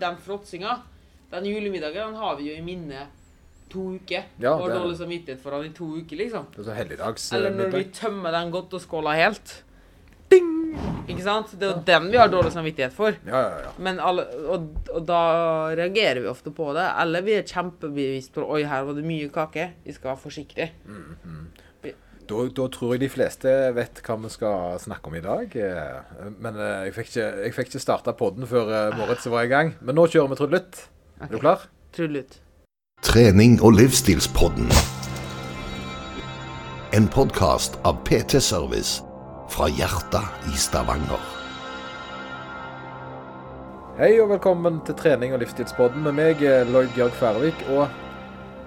Den fråtsinga, den julemiddagen, den har vi jo i minne to uker. Ja, og dårlig samvittighet for den i to uker, liksom. Det er så helligdags Eller eh, når vi tømmer den godteskåla helt. Ding! Ikke sant? Det er jo den vi har dårlig samvittighet for. Ja, ja, ja. Men alle, og, og da reagerer vi ofte på det. Eller vi er kjempebevisst på Oi, her var det mye kake. Vi skal være forsiktige. Da, da tror jeg de fleste vet hva vi skal snakke om i dag. eh, Men eh, jeg fikk ikke, jeg fikk ikke starta podden før eh, Moritz var i gang. Men nå kjører vi trudelutt. Er du klar? Trullut. Trening og livsstilspodden. En podkast av PT Service fra hjertet i Stavanger. Hei og velkommen til trening og livsstilspodden med meg, Lloyd Georg Færvik, og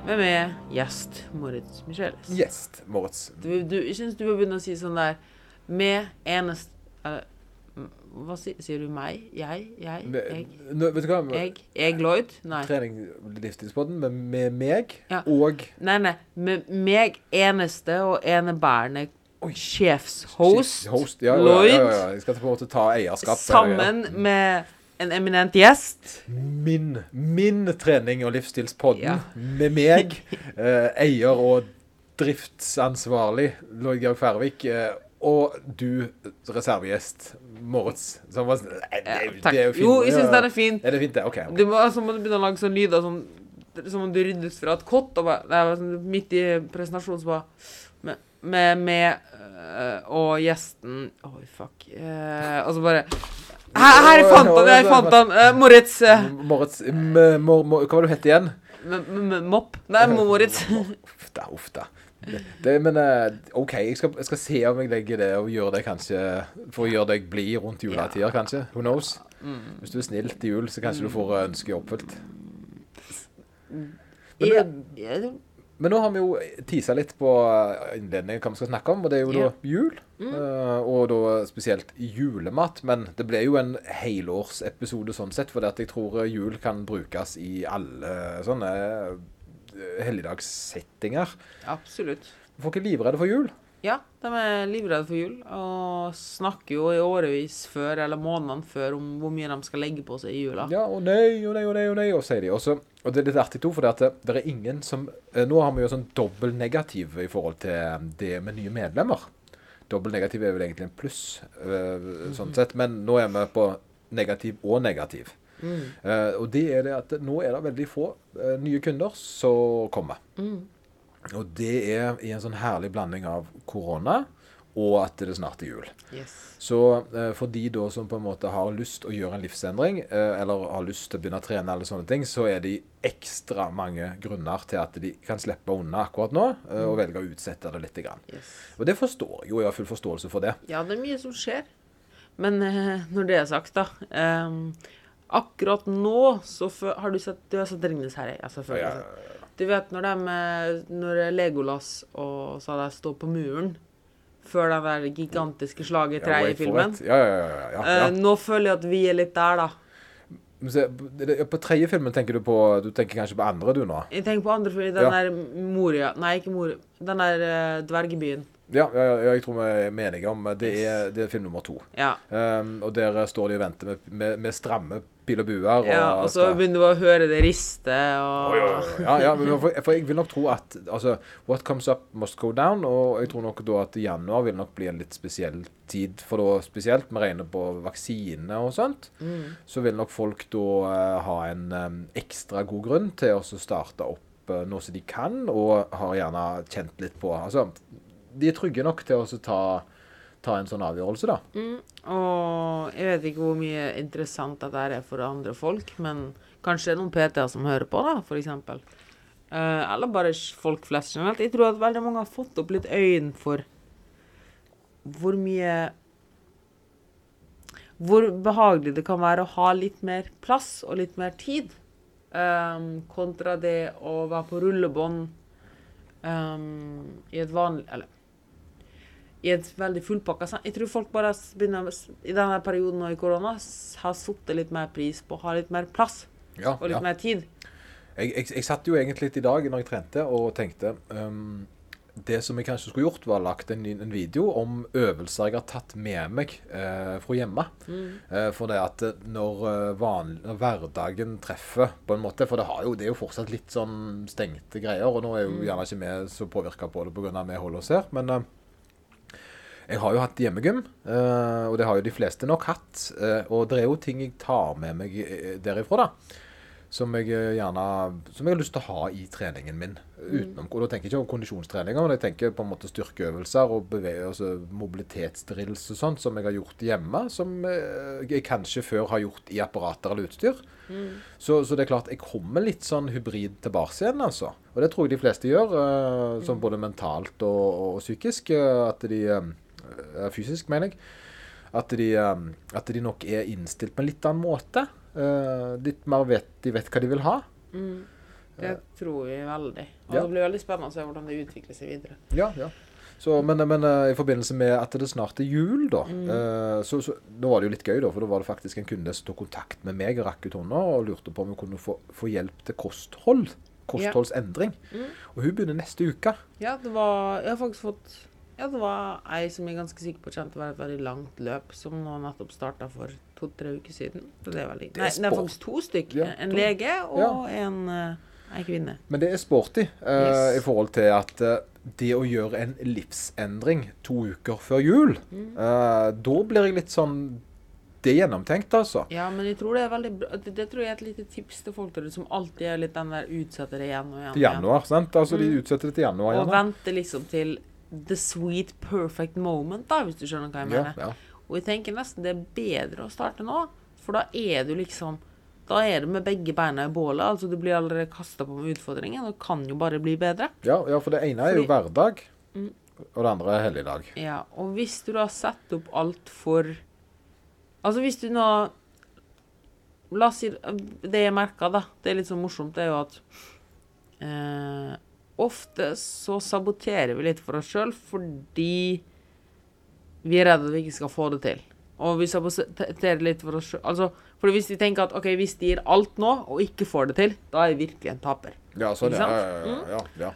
Med gjest Moritz Michelis. gjest Moritz. Du, du, jeg syns du må begynne å si sånn der Med eneste eller, Hva sier, sier du? Meg? Jeg? Jeg? Jeg? Nå, vet du hva? Jeg? Jeg, Lloyd? Nei. Trening livsstilspodden med, med meg Ja. og Nei, nei. Med meg eneste og enebærende sjefshost, Host, ja, ja, Lloyd, Ja, ja. Jeg skal på en måte ta eierskap. sammen med en eminent gjest. Min, min trening- og livsstilspodden Ja. med meg, eh, eier og driftsansvarlig Lloyd Georg Færvik, eh, og du reservegjest Moritz. Som var, nei, det, det er jo fint. Jo, jeg syns den er fin. Er det fint, det? OK. ok. Du må, altså, må du begynne å lage sånn lyder som som om du ryddes fra et kott. Og bare, det var sånn, midt i presentasjonen så bare Med, med, med øh, og gjesten Oi, fuck. Eh, og så bare Her, her fant han! Jeg fant han! Uh, Moritz. eh, Moritz mor, mor, Hva var det du het igjen? Mopp. Nei, Moritz. Uff da, uff da. Det, men eh, OK, jeg skal, jeg skal se om jeg legger det og gjør det kanskje For å gjøre deg blid rundt juletider, kanskje. Who knows? Mm. Hvis du er snill til jul, så kanskje du får eh, ønsket oppfylt. Men, Ja, ja, men nå har vi jo tisa litt på eh, innledningen hva vi skal snakke om, og det er jo yeah. da jul. Mm. og da spesielt julemat. Men det ble jo en helårsepisode sånn sett, for jeg tror jul kan brukes i alle sånne eh, helligdagssettinger. absolutt. Folk er livredde for jul. Ja, de er livredde for jul og snakker jo i årevis før, eller månedene før, om hvor mye de skal legge på seg i jula. Ja, og nei, og nei, og nei, og nei, og sier de. Også, og det er litt artig, to, for det, at det, er ingen som eh, Nå har vi jo sånn dobbel negativ i forhold til eh, det med nye medlemmer. Dobbel negativ er vel egentlig en pluss, eh, sånn sett, men nå er vi på negativ og negativ. Eh, og det er det at nå er det veldig få nye kunder som kommer. Og det er i en sånn herlig blanding av korona og at det snart er jul. Yes. Så eh, for de da som på en måte har lyst å gjøre en livsendring, eh, eller har lyst til å begynne å trene, eller sånne ting, så er det ekstra mange grunner til at de kan slippe unna akkurat nå, eh, og velge å utsette det litt. Grann. yes. Og det forstår jeg jo, jeg har full forståelse for det. Ja, det er mye som skjer. Men eh, når det er sagt, da ehm, Akkurat nå så har du sett Du har sett 'Ringenes herre'? Ja, selvfølgelig. Ja, ja, Du vet når de eh, Når Legolas og sa de står på muren før det der gigantiske slaget i Ja, i filmen. Ja, ja, ja. ja, ja, Eh, nå føler jeg at vi er litt der, da. Se, På tredje filmen tenker du på Du tenker kanskje på andre, du nå? Jeg tenker på andre filmen. Den der Moria Nei, ikke Moria. Den der uh, dvergebyen. Ja, ja, ja, jeg tror vi er enige om det er, det er film nummer to. Ja. Um, og der eh, står de og venter med, med, med stramme pil og buer. Ja. Og så skal- begynner du å høre det riste, og. Ja, ja, for, for jeg vil nok tro at altså, What comes up must go down. Og jeg tror nok da at januar vil nok bli en litt spesiell tid. For da spesielt vi regner på vaksine og sånt, så vil nok folk da uh, ha en um, ekstra god grunn til å starte opp uh, noe som de kan, og har gjerne kjent litt på Altså, de er trygge nok til å ta, ta en sånn avgjørelse, da. Og jeg vet ikke hvor mye interessant dette er for andre folk, men kanskje det er noen PT-er som hører på, da, for eksempel. Eh, eller bare folk flest generelt. Jeg tror at veldig mange har fått opp litt øyn for hvor mye Hvor behagelig det kan være å ha litt mer plass og litt mer tid, Um, kontra det å være på rullebånd um, i et vanlig Eller i et veldig fullpakka Jeg tror folk bare begynner i denne perioden nå i korona har satt litt mer pris på å ha litt mer plass Ja, og litt ja. mer tid. Jeg, jeg, jeg satt jo egentlig litt i dag når jeg trente og tenkte um, det som jeg kanskje skulle gjort, var lagt en, en video om øvelser jeg har tatt med meg uh, fra hjemme. Eh, for det at eh, når, vanlig, når hverdagen treffer, på en måte For det, har jo, det er jo fortsatt litt sånn stengte greier. Og nå er jo gjerne ikke vi så påvirka på det pga. vi holder oss her. Men eh, jeg har jo hatt hjemmegym, eh, og det har jo de fleste nok hatt. eh, og det er jo ting jeg tar med meg eh, derifra, da. Som jeg gjerne Som jeg har lyst til å ha i treningen min. Utenom, og Da tenker jeg ikke om kondisjonstreninger, men jeg tenker på en måte styrkeøvelser og altså mobilitetsdrills og sånt som jeg har gjort hjemme. Som jeg kanskje før har gjort i apparater eller utstyr. Så, så det er klart, jeg kommer litt sånn hybrid tilbake igjen, altså. Og det tror jeg de fleste gjør, sånn både mentalt og, og psykisk. at de Fysisk, mener jeg. At de, eh, at de nok er innstilt på en litt annen måte. Eh, litt mer vet, de vet hva de vil ha. Det tror vi veldig. Og Ja. det blir veldig spennende å se hvordan det utvikler seg videre. Ja, ja. Så, men, men eh, i forbindelse med at det snart er jul, da mm. så, så Da var det jo litt gøy, da, for da var det faktisk en kunde som tok kontakt med meg og rakk ut hånda og lurte på om hun kunne få, få hjelp til kosthold. Kostholdsendring. Og hun begynner neste uke. Ja, det var Jeg har faktisk fått Ja, det var ei som jeg er ganske sikker på kjente var et veldig langt løp, som nå nettopp starta for to-tre uker siden. Så det er veldig Det er Nei, det er faktisk to stykker. Ja, en lege og en, eh, ei kvinne. Men det er sporty uh, Yes. i forhold til at uh, det å gjøre en livsendring to uker før jul, eh, da blir jeg litt sånn Det er gjennomtenkt, altså. Ja, men jeg tror det er veldig bra. Det, det tror jeg er et lite tips til folk der som alltid er litt den der utsetter det igjen og igjen. Til januar, sant? Altså, De utsetter det til januar. Og gjerne. venter liksom til the sweet perfect moment, da, hvis du skjønner hva jeg mener. ja. Og jeg tenker nesten det er bedre å starte nå, for da er du liksom Da er du med begge beina i bålet. altså Du blir allerede kasta på med utfordringen. Det kan jo bare bli bedre. Ja, ja, for det ene er jo Fordi- Mm. og det andre er helligdag. Ja, og hvis du da setter opp alt for Altså hvis du nå La oss si Det jeg merka, da, det er litt sånn morsomt, det er jo at eh, Ofte så saboterer vi litt for oss sjøl fordi vi er redde at vi ikke skal få det til. Og vi saboterer litt for oss sjøl Altså, for hvis vi tenker at OK, hvis de gir alt nå, og ikke får det til, da er vi virkelig en taper. Ja, sånn, ja, ja, ja, ja.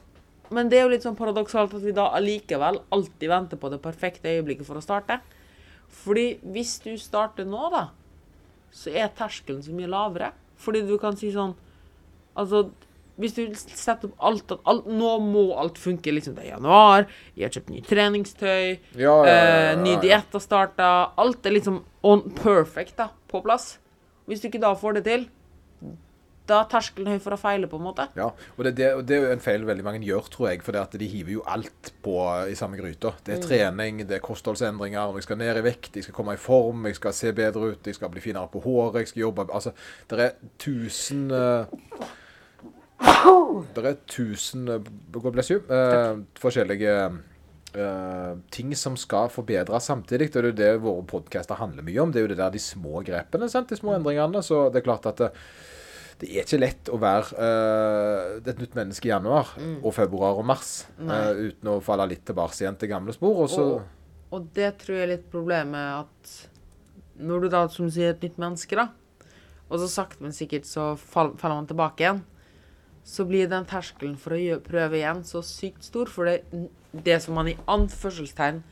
Men det er jo litt sånn paradoksalt at vi da allikevel alltid venter på det perfekte øyeblikket for å starte. Fordi hvis du starter nå, da, så er terskelen så mye lavere. Fordi du kan si sånn Altså, hvis du setter opp alt at alt, Nå må alt funke. liksom Det er januar, jeg har kjøpt ny treningstøy, Ja, ja, ja, eh, ny diett har starta. Alt er liksom on perfect da, på plass. Hvis du ikke da får det til, da er terskelen høy for å feile, på en måte. Ja, og det, det, det er jo en feil veldig mange gjør, tror jeg. For de hiver jo alt på i samme gryta. Det er Mm. trening, det er kostholdsendringer, jeg skal ned i vekt, jeg skal komme i form, jeg skal se bedre ut, jeg skal bli finere på håret, jeg skal jobbe Altså, det er tusen uh, Det er tusen uh, God bless you. Uh, forskjellige Uh, ting som skal forbedres samtidig. Det er jo det våre podcaster handler mye om. Det er jo det der de små grepene, sant? de små endringene. Så det er klart at det, det er ikke lett å være uh, et nytt menneske i januar og februar og mars eh, uten å falle litt tilbake igjen til gamle spor. Og så, Og, og det tror jeg er litt problemet at når du da, som sier, er et nytt menneske, da, og så sakte, men sikkert så faller man tilbake igjen, så blir den terskelen for å prøve igjen så sykt stor. For det, det som man i anførselstegn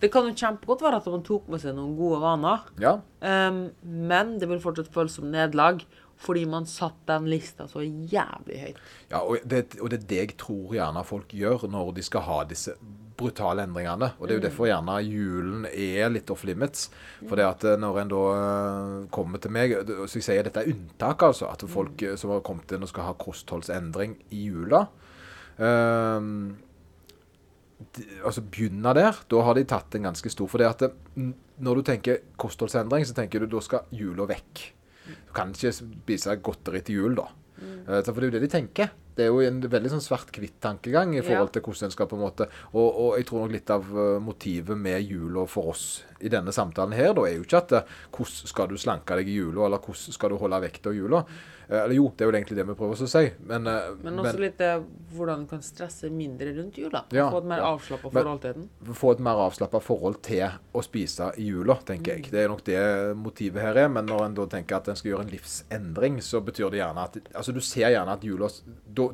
Det kan jo kjempegodt være at man tok med seg noen gode vaner, ja. um, men det vil fortsatt føles som nederlag. Fordi man satt den lista så jævlig høyt. Ja, og det, og det er det jeg tror gjerne folk gjør når de skal ha disse brutale endringene. Og det er jo derfor gjerne julen er litt off limits. For det at eh, når en da eh, kommer til meg Så jeg sier dette er unntak, altså. At folk eh, som har kommet inn og skal ha kostholdsendring i jula um, de, altså begynne der, da har de tatt en ganske stor. For det at det, når du tenker kostholdsendring, så tenker du da skal jula vekk. Du kan ikke spise godteri til jul, da. Mm. så For det er jo det de tenker. Det er jo en veldig sånn svart-hvitt tankegang i forhold til hvordan en skal på en måte Og, og jeg tror nok litt av eh, motivet med jula for oss i denne samtalen her, da, er jo ikke at eh, hvordan skal du slanke deg i jula, eller hvordan skal du holde vekta i jula. Eh, Eller jo, det er jo egentlig det vi prøver oss å si, men, Men også litt det, hvordan du kan stresse mindre rundt jula. Ja, Få et mer ja. avslappa forhold til den. få et mer avslappa forhold til å spise i jula, tenker jeg. Det er nok det motivet her er. Men når en da tenker at en skal gjøre en livsendring, så betyr det gjerne at Altså, du ser gjerne at jula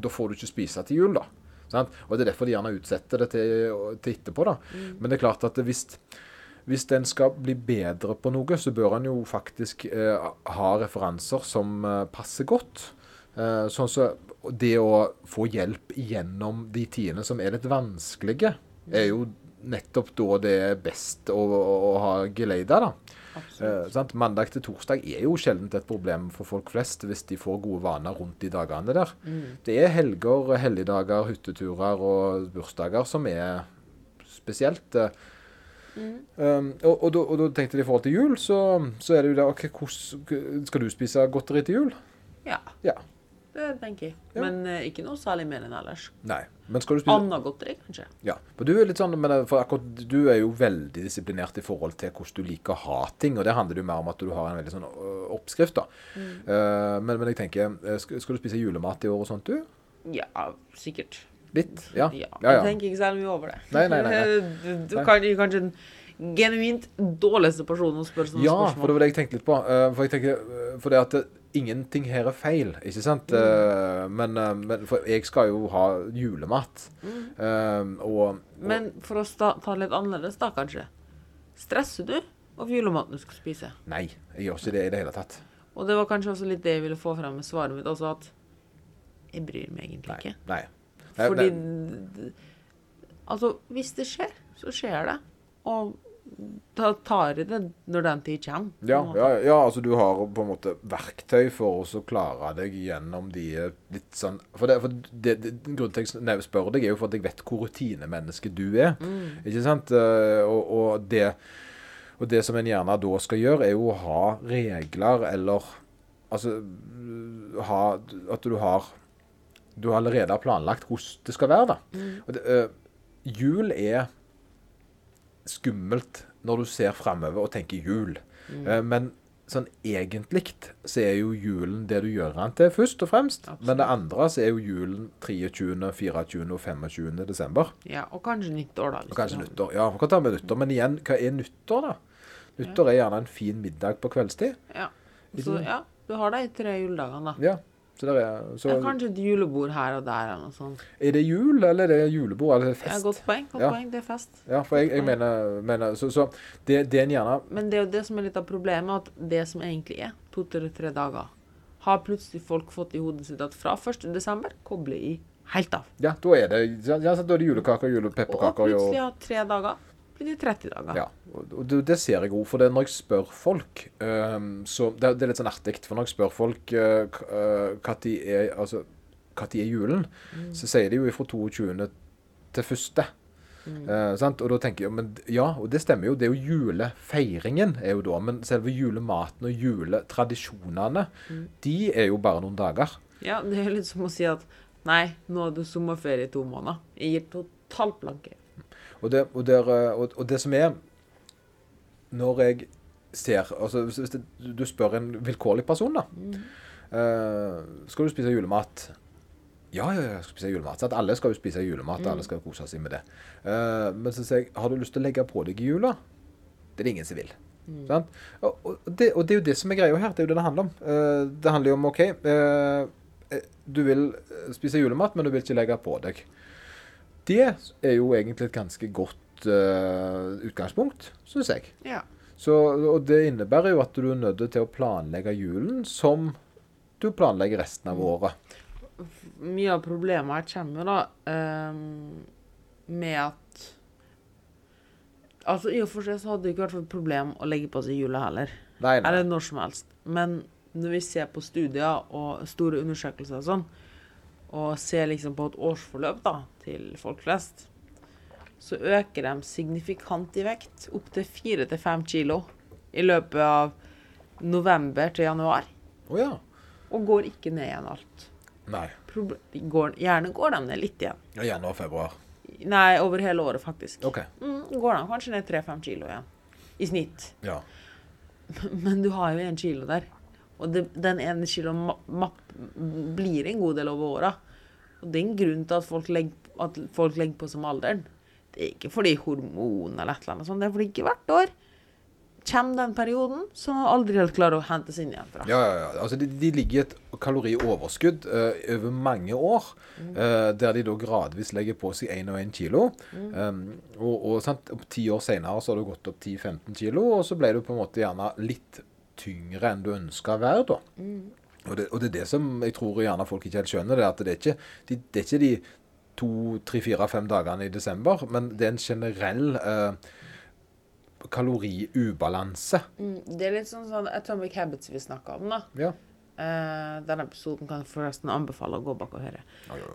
Da, får du ikke spise til jul, da. Sant? Og det er derfor de gjerne utsetter det til, til etterpå. da. Men det er klart at hvis, hvis en skal bli bedre på noe, så bør en jo faktisk eh, ha referanser som eh, passer godt. Eh, sånn så det å få hjelp gjennom de tidene som er litt vanskelige, er jo nettopp da det er best å, å, å ha geleida. da. Eh, sant? Mandag til torsdag er jo sjelden et problem for folk flest hvis de får gode vaner rundt de dagene der. Det er helger, helligdager, hytteturer og bursdager som er spesielt. eh. Um, og, og, da, og da tenkte de i forhold til jul, så, så er det jo det OK, hvordan skal du spise godteri til jul? Ja, Ja. Det tenker jeg. Ja. Men eh, ikke noe særlig mer enn ellers. Nei. Men skal du spise Annet godteri, kanskje. Ja. For du er litt sånn, men det- for akkurat du er jo veldig disiplinert i forhold til hvordan du liker å ha ting. Og det handler jo mer om at du har en veldig sånn ø, oppskrift, da. Eh, men, men jeg tenker, eh, skal, skal du spise julemat i år og sånt, du? Ja, sikkert. Litt? Ja. Ja. Jeg tenker ikke særlig mye over det. Nei, nei, nei, nei. Du, du Nei. kan du er kanskje den genuint dårligste personen å spørre sånne Ja, for det spørsmål. var det jeg tenkte litt på. Eh, for jeg tenker, eh, for det at eh, ingenting her er feil, ikke sant? Eh, men, eh, men for jeg skal jo ha julemat. Eh, og, og Men for å ta det litt annerledes, da, kanskje. Stresser du over julematen du skal spise? Nei, jeg gjør ikke det i det hele tatt. Og det var kanskje også litt det jeg ville få frem med svaret mitt, også at jeg bryr meg egentlig ikke. nei. Nei, Fordi nei. Altså, hvis det skjer, så skjer det. Og da tar jeg det når den tid kommer. Ja, ja, ja, altså du har på en måte verktøy for å klare deg gjennom de eh, litt sånn For, det, for det, det, grunnen til jeg spør deg, er jo for at jeg vet hvor rutinemenneske du er. Ikke sant? Eh, Og, og, det, og det som en gjerne da skal gjøre, er jo å ha regler eller Altså ha At du har Du allerede har planlagt hvordan det skal være, da. Og det, øh, jul er skummelt når du ser framover og tenker jul. Mm. men sånn egentlig så er jo julen det du gjør den til, først og fremst. Men det andre så er jo julen 23., 24. og 25. desember. Ja, og kanskje nyttår, da. Og kanskje det er- nyttår. Ja, vi kan ta med nyttår. Men igjen, hva er nyttår, da? Nyttår er gjerne en fin middag på kveldstid. Ja. Så ja, du har de tre juledagene, da. Ja. Så, er, så Ja, kanskje et julebord her og der eller noe sånt. er det jul, eller er det julebord, eller er det Ja, fest? godt poeng. Godt Ja. poeng. Det er fest. Ja, for jeg, jeg mener, mener Så, så det, det en gjerne Men det er jo det som er litt av problemet, at det som egentlig er to til tre dager, har plutselig folk fått i hodet sitt at fra 1. desember kobler i helt av. Ja, da er det, ja, da er det julekaker, Og plutselig har tre dager blir det 30 dager. ja, og det, ser jeg òg. For det når jeg spør folk så det, er litt sånn artig. For når jeg spør folk uh, de er, altså, tid er julen, så sier de jo fra 22. til 1. Eh, sant? Og da tenker jeg, men Ja, og det stemmer jo. Det er jo julefeiringen, er jo da. Men selve julematen og juletradisjonene, de er jo bare noen dager. Ja, det er litt som å si at nei, nå er det sommerferie i to måneder. Jeg gir totalt blanke. Og det, og, der, eh, og, og det som er Når jeg ser altså Hvis det, du spør en vilkårlig person, da. eh, skal du spise julemat? Ja, ja, jeg skal spise julemat. At Alle skal jo spise julemat, Mm. alle skal kose seg med det. Uh, men så sier jeg, har du lyst til å legge på deg i jula? Det er det ingen som vil. Sant? Og, og, det, og det er jo det som er greia her. Det er jo det det handler om. Uh, det handler jo om OK, eh, du vil spise julemat, men du vil ikke legge på deg. Det er jo egentlig et ganske godt uh, utgangspunkt, syns jeg. Ja. Så, og det innebærer jo at du er nødt til å planlegge julen som du planlegger resten av året. Mye av problemet her kommer jo da um, med at Altså, I og for seg så hadde det ikke vært et problem å legge på seg jula heller. Nei, nei. Eller når som helst. Men når vi ser på studier og store undersøkelser og sånn, og ser liksom på et årsforløp da, til folk flest, så øker de signifikant i vekt. Opptil fire til fem kilo i løpet av november til januar. Oh, ja. Og går ikke ned igjen alt. Nei. Går, gjerne går de ned litt igjen. Ja, Januar, februar. Nei, over hele året, faktisk. OK. Mm, går de kanskje ned tre-fem kilo igjen. I snitt. Ja. Men du har jo én kilo der. Og det, den ene kiloen blir en god del over åra. Og det er en grunn til at folk legger, at folk legger på som alderen. Det er ikke fordi hormon eller et eller annet sånt. Det er fordi ikke hvert år kommer den perioden som man aldri helt klarer å hentes inn igjen fra. Ja, ja, ja. Altså, de, de ligger i et kalorioverskudd uh, over mange år, eh, der de da gradvis legger på seg 1 og 1 kilo. Um, og, og ti år senere så har du gått opp 10-15 kilo, og så ble du på en måte gjerne litt tyngre enn du ønska å være, da. Og, det, og det er det som jeg tror gjerne folk ikke helt skjønner, det er at det er ikke de, det er ikke de to, tre, fire, fem dagene i desember, men det er en generell eh, kaloriubalanse. Mm, det er litt sånn sånn Atomic Habits vi snakker om, da. Ja. Eh, den episoden kan jeg forresten anbefale å gå bak og høre. Ja, ja,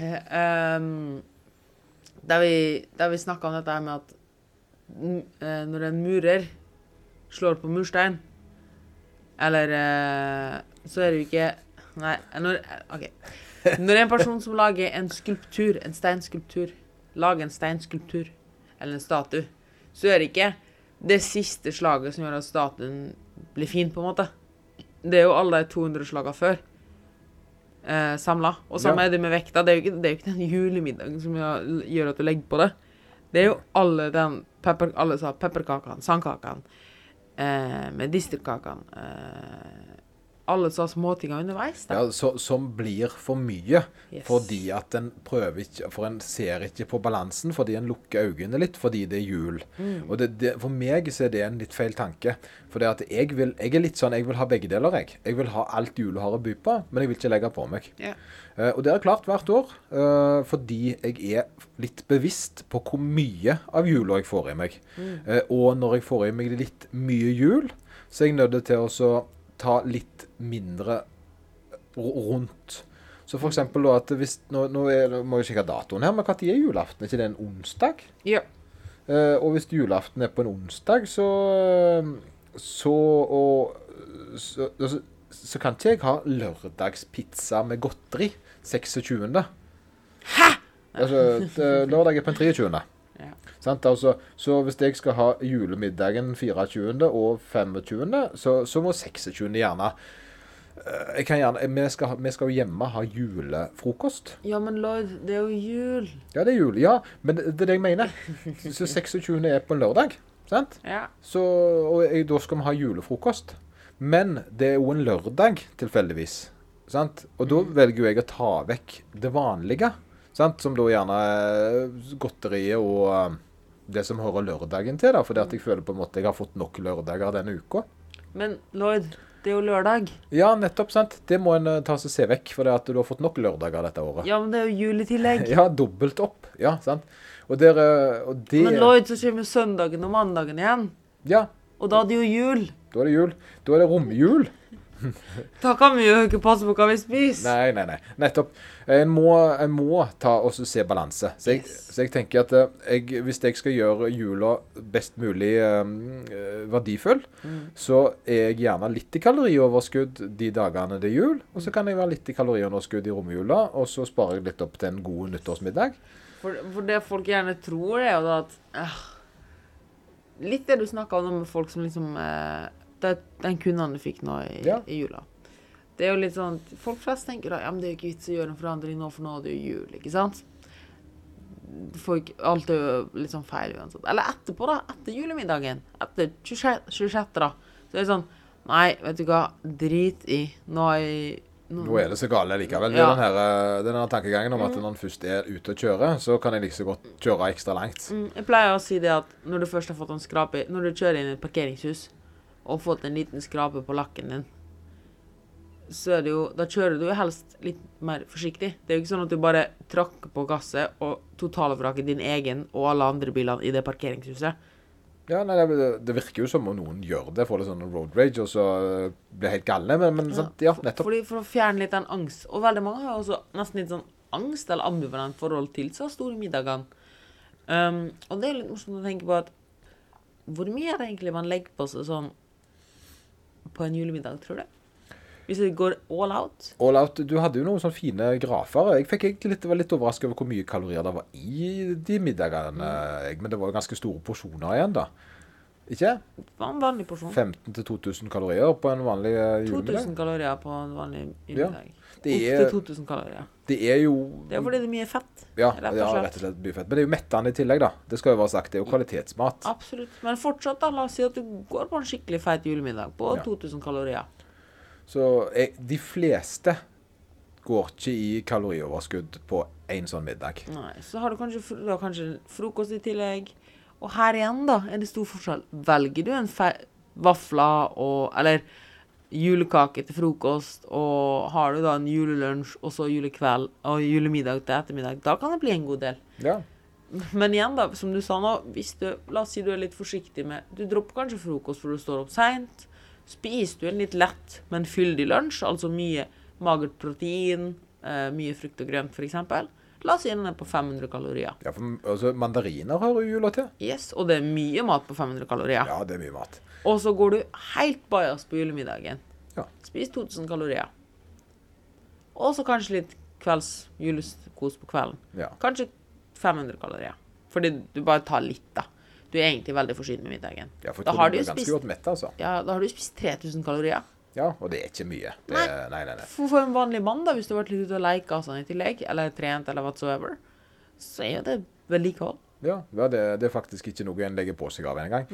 ja. um, der vi, der vi snakka om dette med at eh, når en murer slår på murstein, eller eh, Så er det jo ikke Nei, når okay. Når en person som lager en skulptur, en steinskulptur, lager en steinskulptur eller en statue, så er det ikke det siste slaget som gjør at statuen blir fin, på en måte. Det er jo alle de 200 slagene før eh, samla. Og samme Ja. er det med vekta. Det er jo ikke, det er jo ikke den julemiddagen som gjør at du legger på det. Det er jo alle den pepper, alle sa pepperkakene, sandkakene, eh, medisterkakene eh, Alle sa småtinger underveis. Da. Ja, så, som blir for mye. Yes. Fordi at en prøver ikke For en ser ikke på balansen fordi en lukker øynene litt fordi det er jul. Mm. Og det, det, For meg så er det en litt feil tanke. For det at jeg, vil, jeg er litt sånn, jeg vil ha begge deler. Jeg Jeg vil ha alt jula har å by på, men jeg vil ikke legge på meg. Yeah. Uh, og det er klart hvert år, uh, fordi jeg er litt bevisst på hvor mye av jula jeg får i meg. Eh, og når jeg får i meg litt mye jul, så er jeg nødt til å så ta litt mindre rundt. Så for eksempel da at hvis Nå, nå, er, nå må jeg sjekke datoen her, men når er julaften? Er ikke det en onsdag? Ja. Uh, og hvis julaften er på en onsdag, så Så og så, så, så kan ikke jeg ha lørdagspizza med godteri 26. Hæ?! Altså, lørdag er på en 23. Ja. Sant? Altså, så hvis jeg skal ha julemiddagen 24. og 25., så, så må 26. gjerne eh, jeg kan gjerne, vi skal, vi skal jo hjemme ha julefrokost. ja, men Lloyd, det er jo jul. Ja, det er jul. Ja, men det det er det jeg mener. Så 26. er på en lørdag. Sant? Ja. Så, og jeg, da skal vi ha julefrokost. Men det er jo en lørdag, tilfeldigvis. Sant? Og da velger jo jeg å ta vekk det vanlige. Sant? Som da gjerne er godteriet og eh, det som hører lørdagen til. da, Fordi at jeg føler på en måte jeg har fått nok lørdager denne uka. Men Lloyd, det er jo lørdag. Ja, nettopp. sant? Det må en eh, ta seg se vekk, for det at du har fått nok lørdager dette året. Ja, men det er jo jul i tillegg. Ja, dobbelt opp. Ja, sant? Og, der, eh, og det Men Lloyd, så kommer søndagen og mandagen igjen. Ja, Og da er det jo jul. da er det jul. Da er det romjul. Da kan vi jo ikke passe på hva vi spiser. Nei, nei, nei. Nettopp. En må, en må ta og se balanse. Så Yes. så jeg tenker at eh, jeg, hvis jeg skal gjøre jula best mulig um, verdifull, så er jeg gjerne litt i kalorioverskudd de dagene det er jul. Og så kan jeg være litt i kaloriunderskudd i romjula, og så sparer jeg litt opp til en god nyttårsmiddag. For, for det folk gjerne tror, er jo da at øh, Litt det du snakka om med folk som liksom eh, det, Den kunden du fikk nå i, Ja. i jula. Det er jo litt sånn Folk flest tenker da ja, men det er jo ikke vits å gjøre en forandring nå, for nå er det jo jul. ikke sant? Folk, alt er jo litt sånn feil uansett. Eller etterpå, da. Etter julemiddagen. Etter 26. 26. da. Så er det sånn Nei, vet du hva. Drit i. Nå er jeg nå, Nå er det så gale likevel. Ja. er den her, eh, den her tankegangen om at når en først er ute og kjører, så kan jeg like så godt kjøre ekstra langt. Mm, Jeg pleier å si det at når du først har fått en skrap i Når du kjører inn i et parkeringshus og fått en liten skrape på lakken din, så er det jo Da kjører du jo helst litt mer forsiktig. Det er jo ikke sånn at du bare tråkker på gasset og totalvraker din egen og alle andre bilene i det parkeringshuset. Ja, nei, det, det virker jo som om noen gjør det, får litt sånn road rage, og så eh, blir helt galne. Men, men sant, ja, nettopp. Fordi For å fjerne litt den angst. Og veldig mange har også nesten litt sånn angst eller ambivalent forhold til så store middagene. Um, og det er litt morsomt å tenke på at hvor mye er det egentlig man legger på seg sånn på en julemiddag, tror du? Hvis det går all out? All out, du hadde jo noen sånne fine grafer. Jeg fikk egentlig litt, var litt overrasket over hvor mye kalorier det var i de middagene. Mm. Men det var jo ganske store porsjoner igjen, da. Ikke? Var en vanlig porsjon. 15 2000 kalorier på en vanlig julemiddag. 2000 kalorier på en vanlig Ja. julemiddag. Det Opp er, til 2000 kalorier. Det er jo Det er fordi det er mye fett. ja, rett og ja, rett og slett mye fett. Men det er jo mettende i tillegg, da. Det skal jo være sagt. Det er jo kvalitetsmat. Absolutt. Men fortsatt, da, la oss si at du går på en skikkelig feit julemiddag på Ja. 2000 kalorier. Så jeg, de fleste går ikke i kalorioverskudd på én sånn middag. Nei, så har du kanskje, du har kanskje frokost i tillegg. Og her igjen, da, er det stor forskjell. Velger du en vafler og Eller julekake til frokost, og har du da en julelunsj og så julekveld og julemiddag til ettermiddag, da kan det bli en god del. Ja. Men igjen, da, som du sa nå, hvis du La oss si du er litt forsiktig med Du dropper kanskje frokost for du står opp seint. Spiser du en litt lett, men fyldig lunsj, altså mye magert protein, eh, mye frukt og grønt f.eks., la oss si den er på 500 kalorier. ja, for altså, mandariner har jo jula til. Yes, Og det er mye mat på 500 kalorier. Ja, det er mye mat. Og så går du helt bajas på julemiddagen. Ja. Spis 2000 kalorier. Og så kanskje litt kvelds julekos på kvelden. Ja. Kanskje 500 kalorier. Fordi du bare tar litt, da. Du er egentlig veldig forsynt med middagen. ja for Da har du du er ganske spist- godt mett, altså. Ja, da har du spist 3000 kalorier. Ja, og det er ikke mye. Det, Nei. nei, nei, nei. For, for en vanlig mann, da, hvis du har vært litt ute og leika sånn i tillegg, eller trent eller whatsoever, så er jo det vedlikehold. Ja, ja det, det er faktisk ikke noe en legger på seg av engang.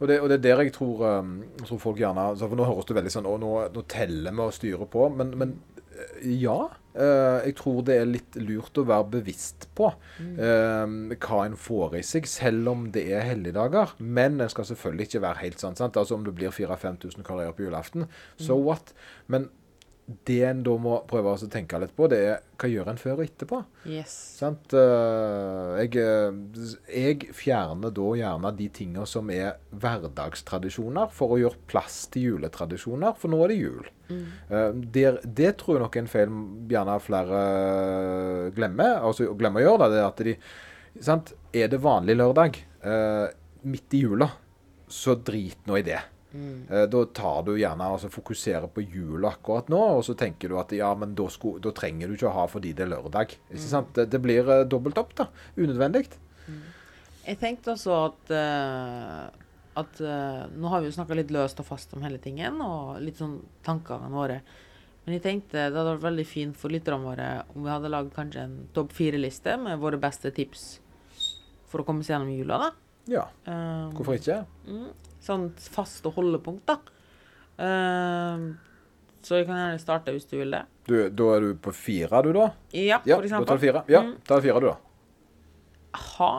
Og, det- og det er der jeg tror, um, tror folk gjerne altså, For nå høres det veldig sånn Å, nå, nå teller vi og styrer på. Men, men ja. eh, jeg tror det er litt lurt å være bevisst på eh, hva en får i seg, selv om det er helligdager. Men en skal selvfølgelig ikke være helt sånn. sant? Altså Om det blir 4000-5000 kalorier på julaften, so what? Men det en da må prøve å tenke litt på, det er hva gjør en før og etterpå? Yes. Sant? Eh, Jeg, eh, jeg fjerner da gjerne de tingene som er hverdagstradisjoner, for å gjøre plass til juletradisjoner, for nå er det jul. Mm. Det, det tror jeg nok en feil gjerne flere eh, glemmer. Altså glemmer å gjøre, det, det at de sant? Er det vanlig lørdag eh, midt i jula, så drit nå i det. Eh, Da tar du gjerne altså fokuserer på jula akkurat nå, og så tenker du at ja, men da, sko, da trenger du ikke å ha fordi det er lørdag. Ikke sant? Det, det blir uh, dobbelt opp, da. Unødvendig. Jeg tenkte også at uh, at uh, Nå har vi jo snakka litt løst og fast om hele tingen, og litt sånn tankene våre. Men jeg tenkte det hadde vært veldig fint for lytterne våre om vi hadde lagd kanskje en topp fire-liste med våre beste tips for å komme seg gjennom jula. da. Ja, hvorfor ikke? Sånn faste holdepunkt, da. Uh, så jeg kan gjerne starte hvis du vil det. Du, da er du på fire, du, da? Ja, Ja, for da eksempel. tar du fire. Ja, Mm. ta fire, du, da. ha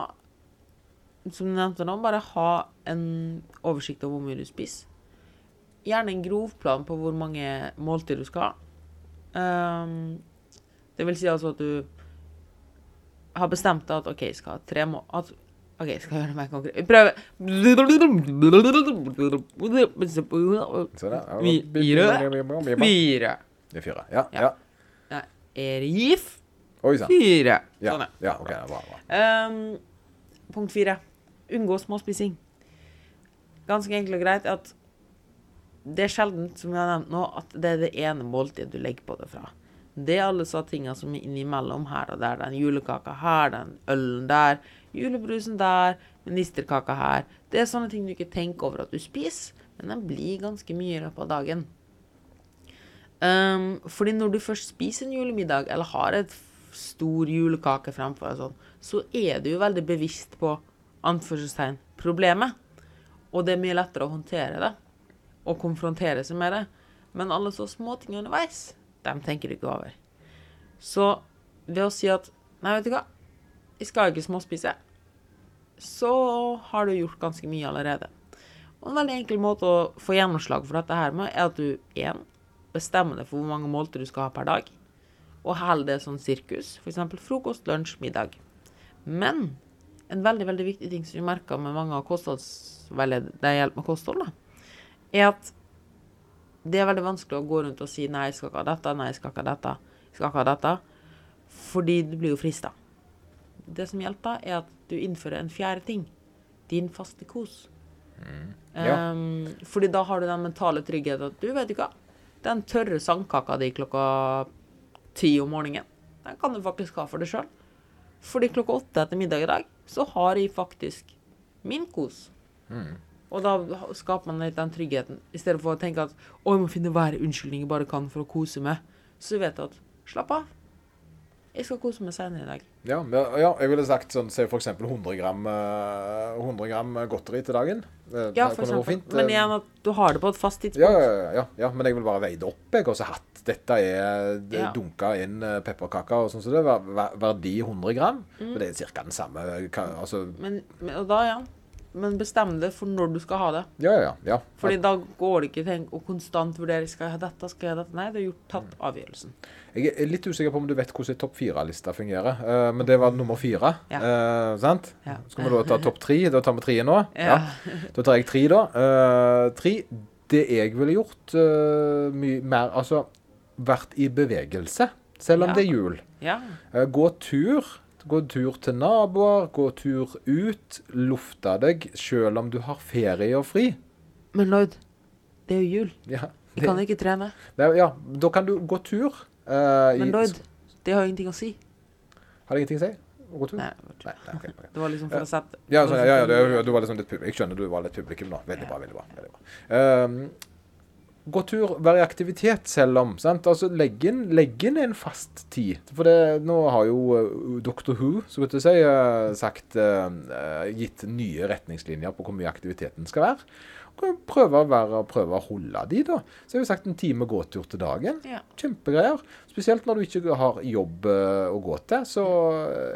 Som du nevnte nå, bare ha en oversikt over hvor mye du spiser. Gjerne en grov plan på hvor mange måltider du skal ha. Um, det vil si altså at du har bestemt deg at OK, skal ha tre må... At, OK, skal jeg gjøre meg konkret. Ja, Fire. Fire. Det er fire. Ja. Ja. ja. Erif. Oi sann. Fire. Ja. Sånn, ja. OK. Bra. bra. Um, punkt fire. Unngå småspising. Ganske enkelt og greit at det er sjelden, som jeg har nevnt nå, at det er det ene måltidet du legger på det fra. Det er alle så tingene som er innimellom her og der. Den julekaka her, den ølen der, julebrusen der, ministerkaka her. Det er sånne ting du ikke tenker over at du spiser, men den blir ganske mye i løpet av dagen. Um, fordi når du først spiser en julemiddag, eller har et stor julekake framfor deg, sånn, så er du jo veldig bevisst på anførselstegn problemet. Og det er mye lettere å håndtere det, og konfrontere seg med det. Men alle så småting underveis, dem tenker du ikke over. Så ved å si at Nei, vet du hva, jeg skal ikke småspise, så har du gjort ganske mye allerede. Og en veldig enkel måte å få gjennomslag for dette her med, er at du én bestemmer deg for hvor mange måltider du skal ha per dag, og holder det som sirkus. F.eks. frokost, lunsj, middag. Men en veldig veldig viktig ting som vi merker med mange av kostholdsveiledere hjelp med kosthold, da, er at det er veldig vanskelig å gå rundt og si nei, jeg skal ikke ha dette, nei, jeg skal ikke ha dette, jeg skal ikke ha dette, fordi du blir jo frista. Det som hjelper, er at du innfører en fjerde ting. Din faste kos. Ja. Um, fordi da har du den mentale tryggheten at du vet ikke hva, den tørre sandkaka di klokka ti om morgenen, den kan du faktisk ha for deg sjøl. Fordi klokka åtte etter middag i dag, så har jeg faktisk min kos. Og da skaper man litt den tryggheten, i stedet for å tenke at å, jeg må finne hver unnskyldning jeg bare kan for å kose meg. Så vet du at slapp av. Jeg skal kose meg senere i dag. Ja, ja, jeg ville sagt sånn, se for eksempel 100 gram, eh, 100 gram godteri til dagen. Eh, Ja, for eksempel. fint. Men Eh, igjen at du har det på et fast tidspunkt. Ja, ja, ja, ja, men jeg vil bare veie det opp, jeg, og så hatt dette er det Ja. dunka inn eh, pepperkaker og sånn, så det er ver- ver- verdi 100 gram. Mm. Men det er ca. den samme Altså, Men, men, og da, ja. Men bestem det for når du skal ha det. ja, ja, ja. Fordi da går det ikke tenk å konstant vurdere skal jeg ha dette, skal jeg ha dette. Nei, det er gjort tatt Mm. avgjørelsen. Jeg er litt usikker på om du vet hvordan topp fire-lista fungerer. eh, men det var nummer fire. Ja. eh, sant? Ja. Skal vi da ta topp tre? Da tar vi tre nå. Ja. Da tar jeg tre, da. Eh, tre. Det jeg ville gjort uh, mye mer Altså vært i bevegelse, selv om Ja. det er jul. ja. Gå tur. Gå tur til naboer, gå tur ut. Lufte deg selv om du har ferie og fri. Men Lloyd, det er jo jul. Ja, Vi kan ikke trene. det, ja da kan du gå tur. Uh, Men Lloyd, det har ingenting å si. Har det ingenting å si? Å gå tur? Nei, Nei, nei, ok, ok. det var liksom for å sette Ja, sånn, ja, ja, ja, du var liksom litt publikum. Jeg skjønner du var litt publikum nå. Veldig bra. veldig bra. Veldig bra. Ehm, gå tur, være i aktivitet selv om. sant? Altså, Legg inn, legg inn en fast tid. For det, nå har jo uh, Dr. Who så godt å si, uh, sagt uh, gitt nye retningslinjer på hvor mye aktiviteten skal være. Og Prøve å, være, prøve å holde de, da. Så har vi sagt en time gåtur til dagen. Ja. Kjempegreier. Spesielt når du ikke har jobb uh, å gå til. Så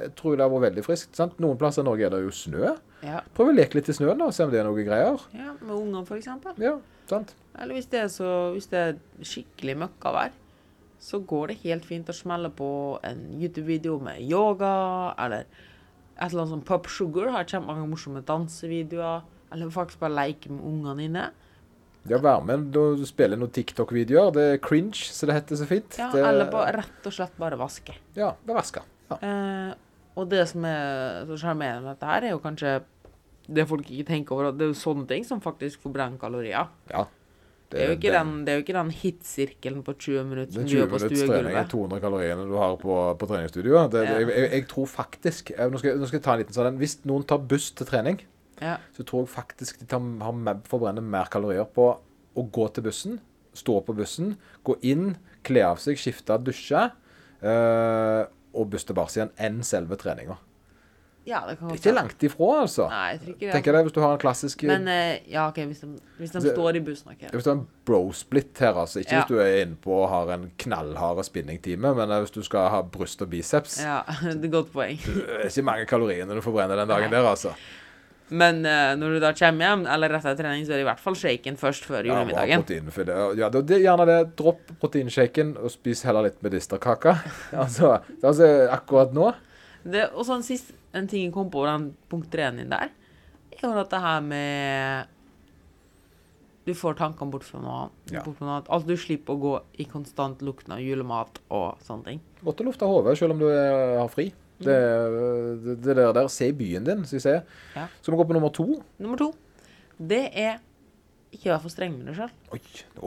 jeg tror jeg det har vært veldig friskt. sant? Noen plasser i Norge er det jo snø. Ja. Prøv å leke litt i snøen, da, se om det er noe greier. ja, med unger, eksempel. Ja, sant? Eller hvis det er, så, hvis det er skikkelig møkkavær, så går det helt fint å smelle på en YouTube-video med yoga, eller et eller annet som Pop Sugar har kjempemange morsomme dansevideoer. Eller faktisk bare leke med ungene dine. Ja, vær med og spille noen TikTok-videoer. Det er cringe, så det heter så fint. Ja, det, eller bare rett og slett bare vaske. Ja, bare vaske. Ja. Eh, og det som er så sjarmerende med dette her, er jo kanskje det folk ikke tenker over, det er jo sånne ting som faktisk forbrenner kalorier. ja. Det er jo ikke den, det er jo ikke den hitsirkelen på 20 minutter som 20 du 20 gjør på minutts trening er 200 kaloriene du har på, på treningsstudioet. Ja. jeg, jeg, jeg tror faktisk jeg, nå, skal, nå skal jeg ta en liten sånn. Hvis noen tar buss til trening, Ja. så tror jeg faktisk de tar, har, forbrenner mer kalorier på å gå til bussen, stå på bussen, gå inn, kle av seg, skifte, dusje eh, og buss bars igjen, enn selve treninga. ja, det det, er Ikke langt ifra, altså. Nei, jeg tror ikke det. Tenker jeg Hvis du har en klassisk Men eh, ja, OK, hvis de, hvis de står i bussen okay. Hvis du har en bro-split her, altså. Ikke Ja. hvis du er inne på og har en knallhard spinningtime, men eh, hvis du skal ha bryst og biceps. Ja, det er et godt poeng. Det er ikke mange kalorier du forbrenner den dagen der, altså. Men uh, når du da kommer hjem, eller rett etter trening, så er det i hvert fall shaken først før Ja, julemiddagen. protein for det. Ja, det, det, gjerne det. Dropp proteinshaken og spis heller litt medisterkake. altså, altså, akkurat nå Det, og sånn sist, en ting jeg kom på den punkt treen din der, er jo dette her med Du får tankene bort fra noe annet. Ja. Bort noe annet. Altså, du slipper å gå i konstant lukten av julemat og sånne ting. Godt å lufte hodet selv om du er, har fri. Det, det, det der, der Se byen din, som jeg sier. Ja. Skal vi gå på nummer to? Nummer to, det er ikke være for streng med deg sjøl. Oi,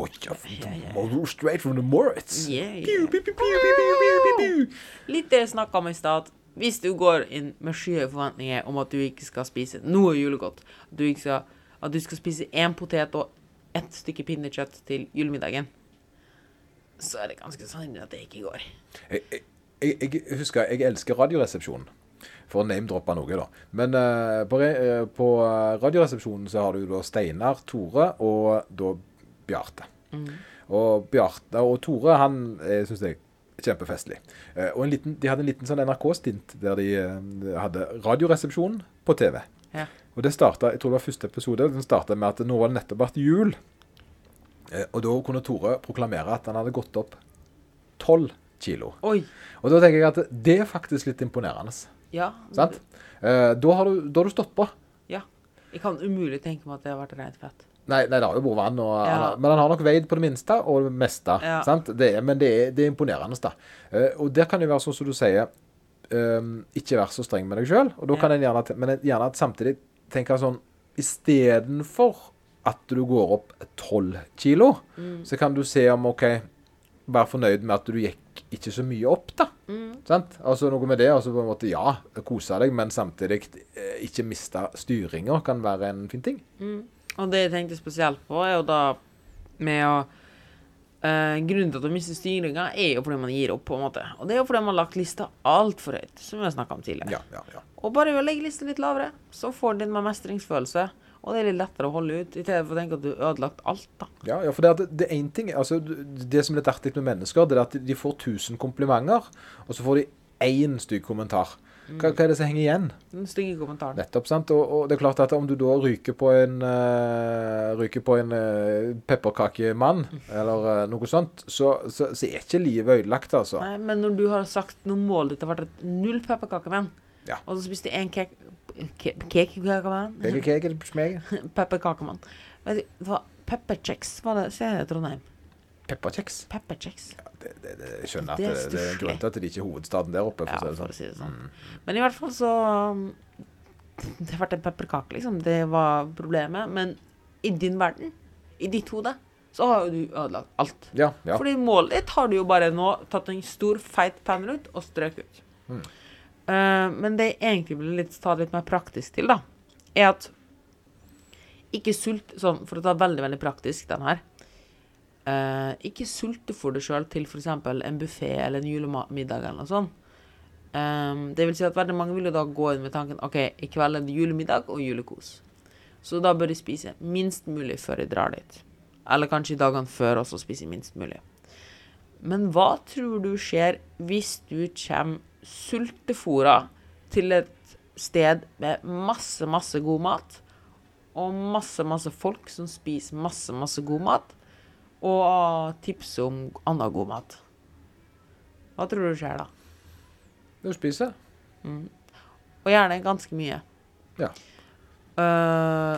oi ja, Straight from the Moritz. Yeah, yeah. Litt det jeg snakka om i stad. Hvis du går inn med skyhøye forventninger om at du ikke skal spise noe julegodt, at du, ikke skal, at du skal spise én potet og ett stykke pinnekjøtt til julemiddagen, så er det ganske sannsynlig at det ikke går. Jeg, jeg, jeg, jeg husker jeg elsker Radioresepsjonen. For å name-droppe noe, da. Men eh, på, eh, på eh, Radioresepsjonen så har du da Steinar, Tore og da Bjarte. Og Bjarte og Tore, han eh, syns jeg kjempefestlig. Eh, og en liten, de hadde en liten sånn NRK-stint der de eh, hadde Radioresepsjonen på TV. Ja. Og det starta, jeg tror det var første episode, den starta med at nå var det nettopp vært jul. Eh, og da kunne Tore proklamere at han hadde gått opp 12 kilo. Oi. Og da tenker jeg at det er faktisk litt imponerende. Ja. Sant? Eh, da, har du, da har du stått på. Ja. Jeg kan umulig tenke meg at det har vært rent fett. Nei, nei, det har jo vært vann, og, Ja. han men han har nok veid på det minste og det meste. Ja. Sant? Det men det er, det er imponerende. da. Eh, og der kan det være sånn som du sier, ehm, ikke være så streng med deg sjøl. Ja. men gjerne at samtidig tenke sånn Istedenfor at du går opp 12 kilo, Mm. så kan du se om OK, være fornøyd med at du gikk ikke så mye opp, da. Mm. Sant? Altså noe med det, altså på en måte, ja, kose deg, men samtidig eh, ikke miste styringa kan være en fin ting. Mm. Og det jeg tenkte spesielt på, er jo da med å eh, Grunnen til at man mister styringa, er jo fordi man gir opp, på en måte. Og det er jo fordi man har lagt lista altfor høyt, som vi har snakka om tidligere. Ja, ja, ja. Og bare ved å legge lista litt lavere, så får du en mestringsfølelse. Og det er litt lettere å holde ut, i stedet for å tenke at du har ødelagt alt, da. Ja, ja, for det, det er en ting altså, det som er litt artig med mennesker, det er at de får 1000 komplimenter, og så får de én stygg kommentar. Hva, hva er det som henger igjen? Den stygge kommentaren. Nettopp, sant? Og, og det er klart at om du da ryker på en uh, ryker på en uh, pepperkakemann, eller uh, noe sånt, så, så, så er ikke livet ødelagt, altså. Nei, men når du har sagt når målet ditt har vært null pepperkakemenn, Ja. og så spiste jeg en kek... Keke, keke, smeg. Pepperkakemann. Vet du hva? Pepperchecks var det sier jeg i Trondheim. Pepperkjeks. Pepperchecks. Ja, det, det, det, jeg skjønner at Det det, er det, er grunn til at det ikke er hovedstaden der oppe. Ja, For å si det sånn. det sånn. Men i hvert fall så um, Det ble en pepperkake, liksom. Det var problemet. Men i din verden, i ditt hode, så har jo du ødelagt alt. Ja, ja. Fordi målet ditt har du jo bare nå tatt en stor, feit penn ut og strøket ut. Mm. Eh, men det jeg egentlig vil litt, ta litt mer praktisk til, da, er at ikke sult Sånn, for å ta veldig, veldig praktisk den her. Uh, ikke sultefôr deg sjøl til f.eks. en buffé eller en julemiddag eller noe sånt. Um, det vil si at veldig mange vil jo da gå inn med tanken OK, i kveld er det julemiddag og julekos. Så da bør de spise minst mulig før de drar dit. Eller kanskje i dagene før også spise minst mulig. Men hva tror du skjer hvis du kommer sultefòra til et sted med masse, masse god mat, og masse, masse folk som spiser masse, masse god mat, og tipse om annen god mat? Hva tror du skjer da? Du spiser. Og gjerne ganske mye. Ja. Uh,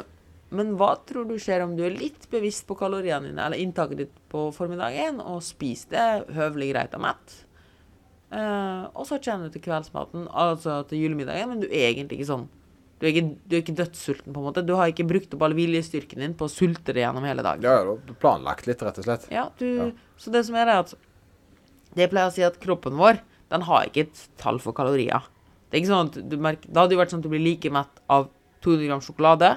men hva tror du skjer om du er litt bevisst på kaloriene dine, eller inntaket ditt på formiddagen, og spiser det høvelig greit og mett? Eh, og så kommer du til kveldsmaten, altså til julemiddagen, men du er egentlig ikke sånn Du er ikke, du er ikke dødssulten, på en måte. Du har ikke brukt opp all viljestyrken din på å sulte det gjennom hele dagen. Ja, du har planlagt litt, rett og slett. Ja, du, Ja. Så det som er, er at Det pleier å si at kroppen vår, den har ikke et tall for kalorier. Det er ikke sånn at du merker Da hadde det jo vært sånn at du blir like mett av 200 gram sjokolade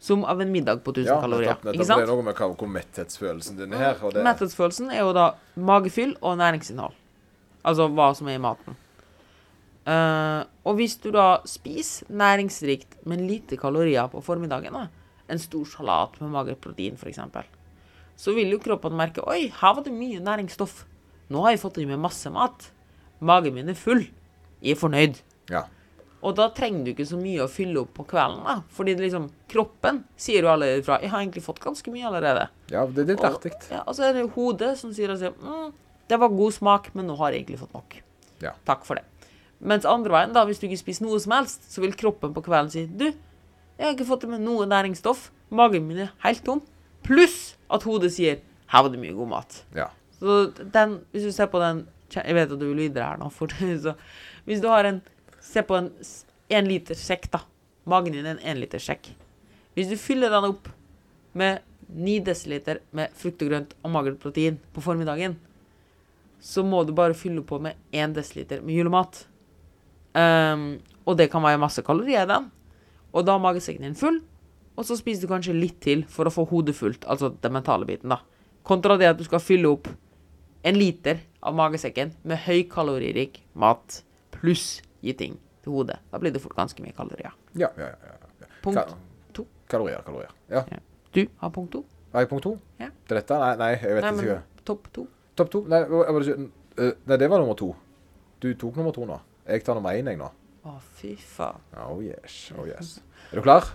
som av en middag på 1000 Ja, kalorier. nettopp, nettopp. Ikke Det er noe med hva, hvor metthetsfølelsen din er her. Det, Metthetsfølelsen er jo da magefyll og næringsinnhold. Altså hva som er i maten. Uh, og hvis du da spiser næringsrikt, men lite kalorier på formiddagen, da, en stor salat med magert protein f.eks., så vil jo kroppen merke Oi, her var det mye næringsstoff. Nå har jeg fått i meg masse mat. Magen min er full. Jeg er fornøyd. ja. Og da trenger du ikke så mye å fylle opp på kvelden, da. Fordi det liksom, kroppen sier jo allerede fra Jeg har egentlig fått ganske mye allerede. ja, det er litt Og- artig. Ja, og så er det hodet som sier altså, mm, det var god smak, men nå har jeg egentlig fått nok. Ja. Takk for det. Mens andre veien, da, hvis du ikke spiser noe som helst, så vil kroppen på kvelden si du, jeg har ikke fått i meg noe næringsstoff. Magen min er helt tom. Pluss at hodet sier her var det mye god mat. Ja. Så den, hvis du ser på den Jeg vet at du vil videre her nå, for, så hvis du har en Se på en én liter sekk, da. Magen din er en én liter sekk. Hvis du fyller den opp med 9 dl med frukt og grønt og magert protein på formiddagen, så må du bare fylle på med 1 dl med julemat. Um, og det kan være masse kalorier i den. Og da er magesekken din full, og så spiser du kanskje litt til for å få hodet fullt, altså den mentale biten, da. Kontra det at du skal fylle opp en liter av magesekken med høykaloririk mat pluss gi ting til hodet. Da blir det fort ganske mye kalorier. Ja, ja, ja, ja. Punkt Ka- to. Kalorier, kalorier. Ja. Du har punkt to. Har jeg punkt to? Ja. Er dette? Nei, nei jeg vet Nei, ikke. topp to. Topp to? Nei, var det nei, det var nummer to. Du tok nummer to nå. Jeg tar nummer én, jeg, nå. Å, fy faen. Oh yes. Oh yes. Er du klar?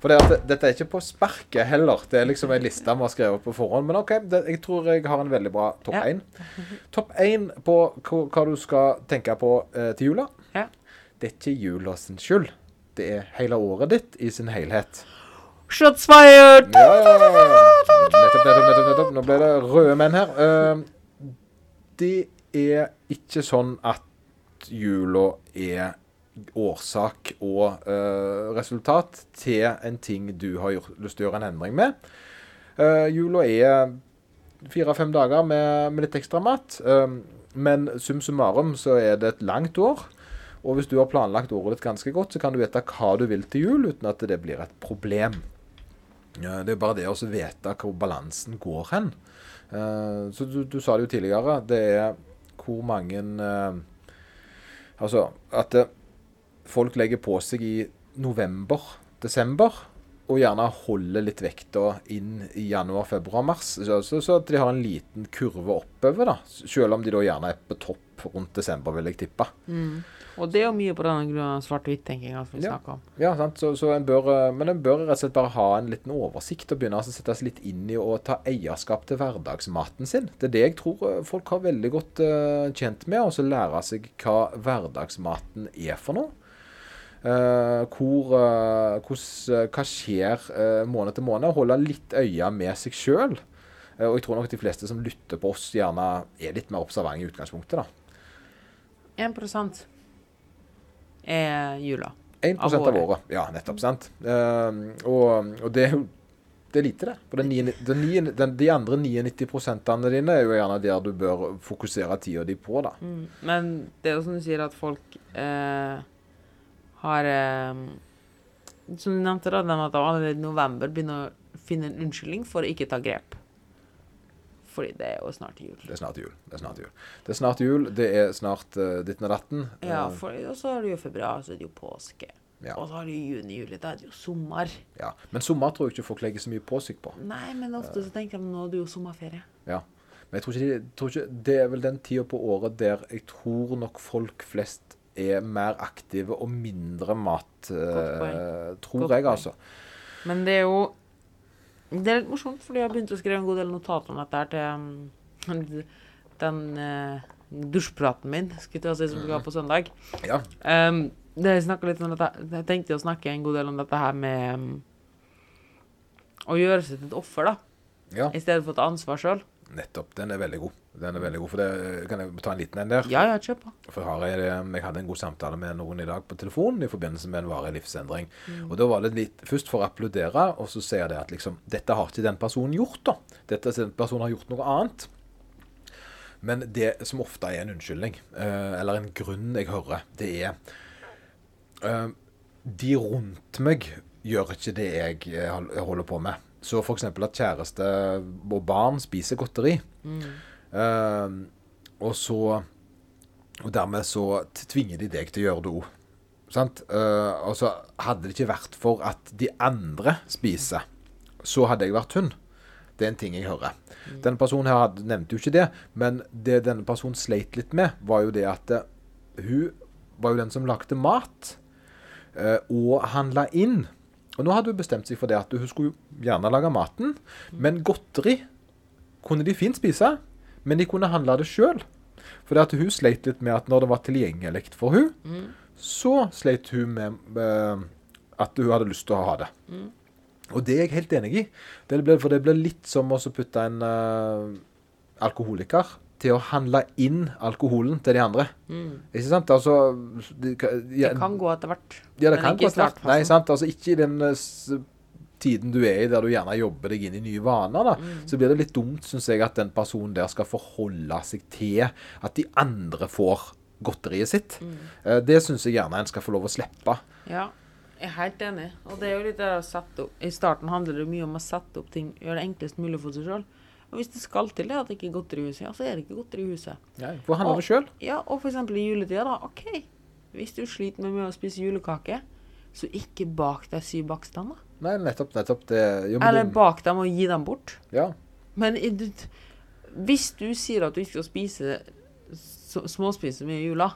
For det at, dette er ikke på sparket heller. Det er liksom en liste vi har skrevet på forhånd. Men OK, det, jeg tror jeg har en veldig bra topp én. Ja. Topp én på hva du skal tenke på eh, til jula. Ja. Det er ikke jula sin skyld. Det er hele året ditt i sin helhet. Shots fired! Ja, ja, ja. Nettopp, nettopp, nettopp. Nå ble det røde menn her. Uh, det er ikke sånn at jula er årsak og uh, resultat til en ting du har gjort, lyst til å gjøre en endring med. Uh, jula er fire-fem dager med, med litt ekstra mat. eh, men sum summarum så er det et langt år. Og hvis du har planlagt året ditt ganske godt, så kan du vite hva du vil til jul, uten at det blir et problem. Det er bare det å vite hvor balansen går hen. Eh, så du, du sa det jo tidligere. Det er hvor mange eh, Altså at eh, folk legger på seg i november, desember, og gjerne holder litt vekta inn i januar, februar, mars. Så, så, at de har en liten kurve oppover, da. Selv om de da gjerne er på topp rundt desember, vil jeg tippe. Og det er jo mye på grunn svart-hvitt-tenkinga som vi Ja. snakker om. Ja, sant? Så, så en bør, eh, men en bør rett og slett bare ha en liten oversikt og begynne å sette seg litt inn i å ta eierskap til hverdagsmaten sin. Det er det jeg tror eh, folk har veldig godt uh, tjent med, så lære seg hva hverdagsmaten er for noe. Uh, hvor, uh, hos, eh, hva skjer eh, måned til måned. Holde litt øye med seg sjøl. og jeg tror nok de fleste som lytter på oss, gjerne er litt mer observante i utgangspunktet. da. 1 er jula. 1 Av av året. året. Ja, nettopp. sant? Uh, og, og det er jo det er lite, det. For den, den, den, de andre 99 prosentene dine er jo gjerne der du bør fokusere tida di på, da. Mm. Men det er jo som du sier, at folk uh, har uh, Som du nevnte, da, dem at de allerede i november begynner å finne en unnskyldning for å ikke ta grep. Fordi det er jo snart jul. Det er snart jul. Det er snart jul. Det er snart jul, det er snart uh, ditten og datten. Ja, Eh, for, og så er det jo februar, så er det jo påske. Ja. Og så har du juni, juli, da er det jo sommer. ja. Men sommer tror jeg ikke folk legger så mye på seg på. Nei, men ofte så tenker de nå er det jo sommerferie. Ja. Men jeg tror ikke, de, tror ikke Det er vel den tida på året der jeg tror nok folk flest er mer aktive og mindre mat, Uh, eh, tror jeg, altså. Men det er jo Det er litt morsomt, fordi jeg har begynt å skrive en god del notater om dette her til um, den uh, dusjpraten min, skulle jeg si, som vi har på søndag. Ja. Um, det jeg, litt om dette, jeg tenkte å snakke en god del om dette her med um, å gjøre seg til et offer, da, ja. i stedet for å ta ansvar sjøl. Nettopp. Den er veldig god. Den er veldig god, for det Kan jeg ta en liten en der? Ja, ja, kjør på. For har jeg, jeg hadde en god samtale med noen i dag på telefonen i forbindelse med en varig livsendring. Og da var det litt Først for å applaudere, og så sier jeg det at liksom Dette har ikke den personen gjort, da. Dette den personen har gjort noe annet. Men det som ofte er en unnskyldning, eh, eller en grunn jeg hører, det er eh, De rundt meg gjør ikke det jeg eh, holder på med. Så f.eks. at kjæreste og barn spiser godteri. Eh, og så Og dermed så tvinger de deg til å gjøre det òg. Sant? Uh, og så hadde det ikke vært for at de andre spiser, så hadde jeg vært hun. Det er en ting jeg hører. Denne personen her hadde, nevnte jo ikke det, men det denne personen sleit litt med, var jo det at eh, hun var jo den som lagde mat, eh, og handla inn. Og nå hadde hun bestemt seg for det at hun skulle gjerne lage maten, men godteri kunne de fint spise, men de kunne handle det sjøl. For det at hun sleit litt med at når det var tilgjengelig for hun, så sleit hun med eh, at hun hadde lyst til å ha det. Og det er jeg helt enig i. Det ble, for det blir litt som å putte en eh, alkoholiker til å handle inn alkoholen til de andre. Ikke sant? Altså det, kan- ja, Det kan gå etter hvert. ja, det men kan ikke etter hvert. Nei, sant? Altså, ikke i den eh, tiden du er i, der du gjerne jobber deg inn i nye vaner. da, Mm. Så blir det litt dumt, syns jeg, at den personen der skal forholde seg til at de andre får godteriet sitt. Mm. Eh, det syns jeg gjerne en skal få lov å slippe. Ja, jeg er helt enig. Og det er jo litt det å sette opp I starten handler det mye om å sette opp ting, gjøre det enklest mulig for seg sjøl. Og hvis det skal til det at det ikke er godteri i huset, ja, så er det ikke godteri i huset. Ja, handle det sjøl. Ja, og eksempel i juletida, da. OK. Hvis du sliter med mye å spise julekake, så ikke bak deg syv bakstander. Nei, nettopp. nettopp det, jo, Eller bak dem og gi dem bort. Ja. Men du, hvis du sier at du ikke skal spise småspise mye i jula,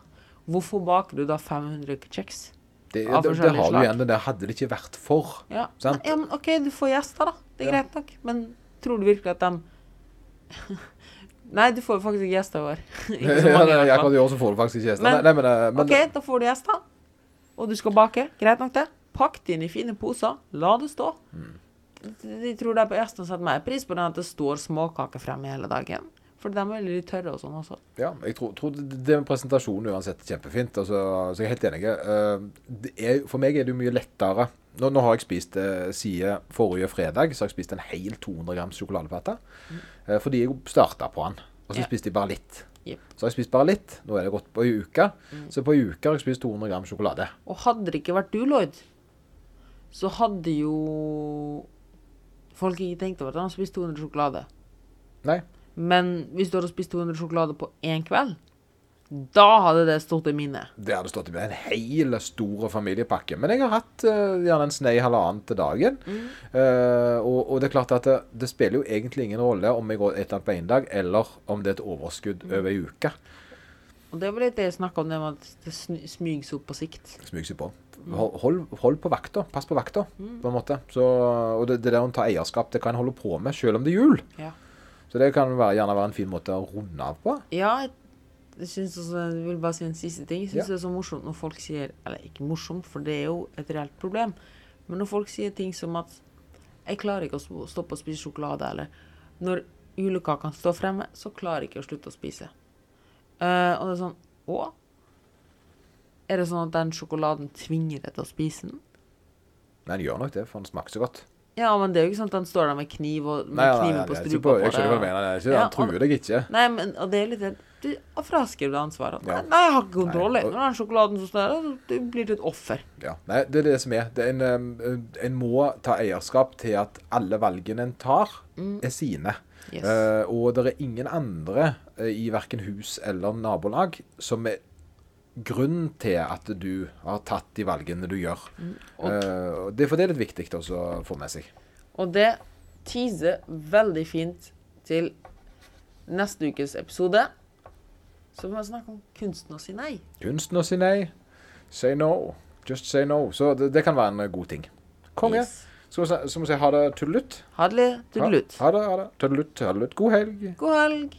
hvorfor baker du da 500 kjeks? Det, det, det har du igjen det hadde det ikke vært for. Ja, ja men OK, du får gjester, da. Det er Ja. greit nok. Men tror du virkelig at de Nei, du får faktisk ikke gjester i år. ikke så Ja, mange, i nei, hvert fall. Akkurat i år så faktisk ikke gjester. Men- Nei, nei, men, eh, men OK, da får du gjester. Og du skal bake. Greit nok, det. Pakk det inn i fine poser. La det stå. Mm. De, de tror de på gjestene setter mer pris på den at det står småkaker fremme hele dagen. For de er veldig tørre og sånn også. Ja, jeg tror, tror det, med presentasjonen uansett er kjempefint. Altså, så jeg er helt enig. Eh, er, for meg er det jo mye lettere Nå, nå har jeg spist eh, siden forrige fredag så har jeg spist en hel 200 grams sjokoladeplate. Eh, fordi jeg starta på den. Og så Ja. spiste jeg bare litt. Yep. Så har jeg spist bare litt. Nå er det gått på ei uke. Så på ei uke har jeg spist 200 gram sjokolade. Og hadde det ikke vært du, Lloyd, så hadde jo folk ikke tenkt over at han har spist 200 sjokolade. Nei. Men hvis du hadde spist 200 sjokolade på én kveld, da hadde det stått i minnet. Det hadde stått i minnet. en hel stor familiepakke. Men jeg har hatt uh, gjerne en snei halvannen til dagen. Eh, og, og det er klart at det, det spiller jo egentlig ingen rolle om jeg går et eller annet på én dag, eller om det er et overskudd over ei uke. Og det var litt det jeg snakka om, det med at det seg opp på sikt. Smygs seg på. Hold, hold, hold på vakta. Pass på vakta, på en måte. Så, og det, det der å ta eierskap, det kan en holde på med selv om det er jul. Ja. Så det kan være, gjerne være en fin måte å runde av på. Ja, jeg, synes også, jeg vil bare si en siste ting. Jeg syns Ja. det er så morsomt når folk sier Eller ikke morsomt, for det er jo et reelt problem. Men når folk sier ting som at 'Jeg klarer ikke å stoppe å spise sjokolade', eller 'Når julekakene står fremme, så klarer jeg ikke å slutte å spise'. Uh, og det er sånn Å? Er det sånn at den sjokoladen tvinger deg til å spise den? Men den gjør nok det, for den smaker så godt. Ja, men det er jo ikke sånn at han står der med kniv og med Nei, nei, kniven nei, på er ikke strupa på, på jeg skjønner hva du mener. Det er ikke, Ja, han truer deg ikke. Nei, men og det er litt Du fraskriver deg ansvaret. Ja. Nei, nei, jeg har ikke kontroll. Nei, Når den sjokoladen som står der, det blir du et offer. Ja, nei, det er det som er. Det er en, en må ta eierskap til at alle valgene en tar, er sine. Yes. Uh, og det er ingen andre uh, i verken hus eller nabolag som er grunn til at du har tatt de valgene du gjør. Og- Uh, det, for det er litt viktig også å få med seg. Og det teaser veldig fint til neste ukes episode. Så må vi snakke om kunsten å si nei. Kunsten å si nei. Say no. Just say no. Så det, det kan være en god ting. Konge. Yes. Så må vi si- ha det tuddelutt. Ha det. Ha, Tuddelutt. ha det, ha det. Tuddelutt, tuddelutt. God helg. God helg.